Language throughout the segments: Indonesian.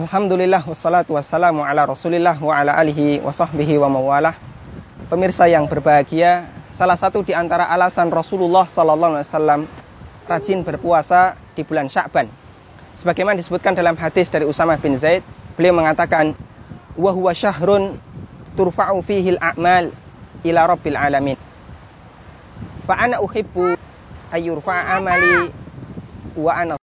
Alhamdulillah wassalatu wassalamu ala rasulillah wa ala alihi wa sahbihi wa mawalah Pemirsa yang berbahagia Salah satu di antara alasan Rasulullah Wasallam rajin berpuasa di bulan Sya'ban. Sebagaimana disebutkan dalam hadis dari Usama bin Zaid, beliau mengatakan, "Wa huwa syahrun turfa'u fihi al-a'mal ila rabbil alamin." Fa ana uhibbu ayyurfa'a amali wa ana.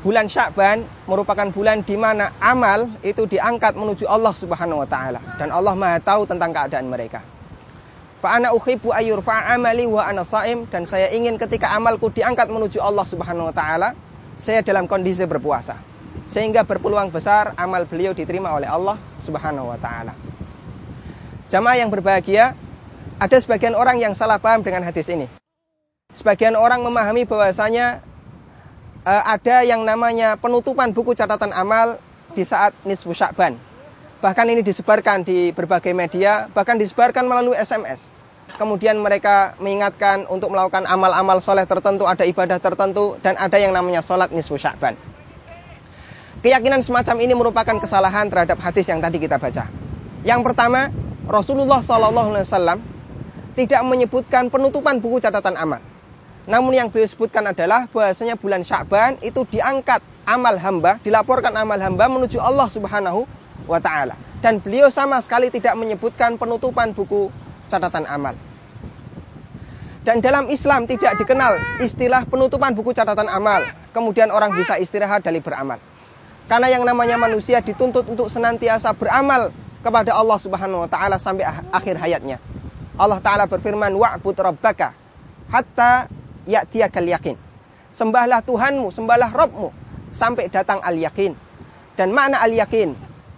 Bulan Sya'ban merupakan bulan di mana amal itu diangkat menuju Allah Subhanahu wa taala dan Allah Maha tahu tentang keadaan mereka. Fa ana uhibbu ayyurfa amali wa ana saim dan saya ingin ketika amalku diangkat menuju Allah Subhanahu wa taala, saya dalam kondisi berpuasa. Sehingga berpeluang besar amal beliau diterima oleh Allah Subhanahu wa taala. Jamaah yang berbahagia, ada sebagian orang yang salah paham dengan hadis ini. Sebagian orang memahami bahwasanya uh, ada yang namanya penutupan buku catatan amal di saat nisfu Sya'ban Bahkan ini disebarkan di berbagai media, bahkan disebarkan melalui SMS. Kemudian mereka mengingatkan untuk melakukan amal-amal soleh tertentu, ada ibadah tertentu, dan ada yang namanya sholat nisfu sya'ban. Keyakinan semacam ini merupakan kesalahan terhadap hadis yang tadi kita baca. Yang pertama, Rasulullah SAW tidak menyebutkan penutupan buku catatan amal. Namun yang beliau sebutkan adalah bahwasanya bulan Sya'ban itu diangkat amal hamba, dilaporkan amal hamba menuju Allah Subhanahu wa taala. Dan beliau sama sekali tidak menyebutkan penutupan buku catatan amal. Dan dalam Islam tidak dikenal istilah penutupan buku catatan amal. Kemudian orang bisa istirahat dari beramal. Karena yang namanya manusia dituntut untuk senantiasa beramal kepada Allah Subhanahu wa taala sampai akhir hayatnya. Allah taala berfirman wa'bud rabbaka hatta ya'tiyakal yakin. Sembahlah Tuhanmu, sembahlah Rabbmu sampai datang al-yakin. Dan makna al-yakin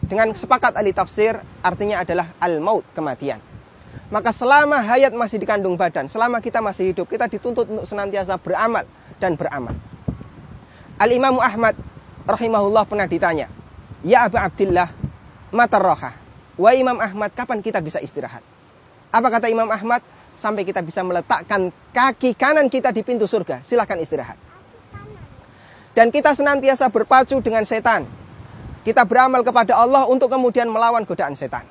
dengan sepakat ahli tafsir artinya adalah al-maut, kematian. Maka selama hayat masih dikandung badan, selama kita masih hidup, kita dituntut untuk senantiasa beramal dan beramal. Al-Imam Ahmad rahimahullah pernah ditanya, "Ya Abu Abdullah, mata roha?" Wa Imam Ahmad, kapan kita bisa istirahat? Apa kata Imam Ahmad? Sampai kita bisa meletakkan kaki kanan kita di pintu surga. Silahkan istirahat. Dan kita senantiasa berpacu dengan setan kita beramal kepada Allah untuk kemudian melawan godaan setan.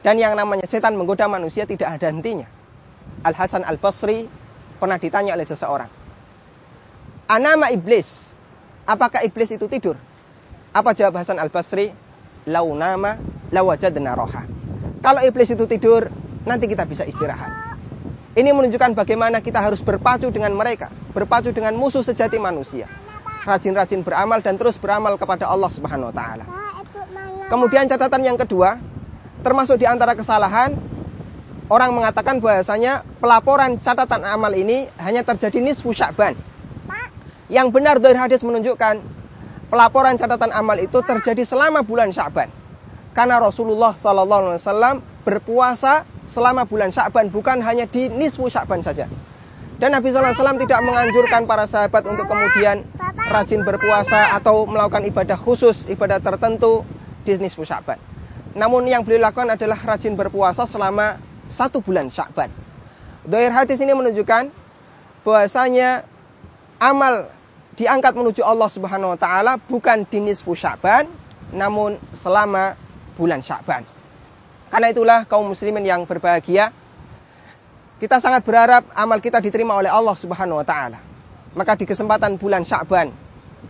Dan yang namanya setan menggoda manusia tidak ada hentinya. Al Hasan Al Basri pernah ditanya oleh seseorang, "Anama iblis? Apakah iblis itu tidur?" Apa jawab Hasan Al Basri? "Lau nama lawajadna roha." Kalau iblis itu tidur, nanti kita bisa istirahat. Ini menunjukkan bagaimana kita harus berpacu dengan mereka, berpacu dengan musuh sejati manusia rajin-rajin beramal dan terus beramal kepada Allah Subhanahu wa taala. Kemudian catatan yang kedua, termasuk di antara kesalahan orang mengatakan bahwasanya pelaporan catatan amal ini hanya terjadi nisfu Sya'ban. Yang benar dari hadis menunjukkan pelaporan catatan amal itu terjadi selama bulan Sya'ban. Karena Rasulullah Sallallahu Alaihi Wasallam berpuasa selama bulan Sya'ban bukan hanya di nisfu Sya'ban saja. Dan Nabi SAW tidak menganjurkan para sahabat untuk kemudian rajin berpuasa atau melakukan ibadah khusus, ibadah tertentu di nisfu Sya'ban. Namun yang beliau lakukan adalah rajin berpuasa selama satu bulan Sya'ban. Doir hadis ini menunjukkan bahwasanya amal diangkat menuju Allah Subhanahu wa taala bukan di nisfu Sya'ban, namun selama bulan Sya'ban. Karena itulah kaum muslimin yang berbahagia, kita sangat berharap amal kita diterima oleh Allah Subhanahu wa taala. Maka di kesempatan bulan Sya'ban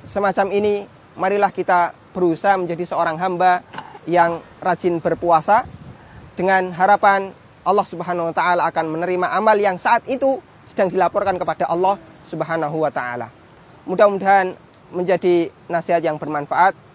semacam ini marilah kita berusaha menjadi seorang hamba yang rajin berpuasa dengan harapan Allah Subhanahu wa taala akan menerima amal yang saat itu sedang dilaporkan kepada Allah Subhanahu wa taala. Mudah-mudahan menjadi nasihat yang bermanfaat.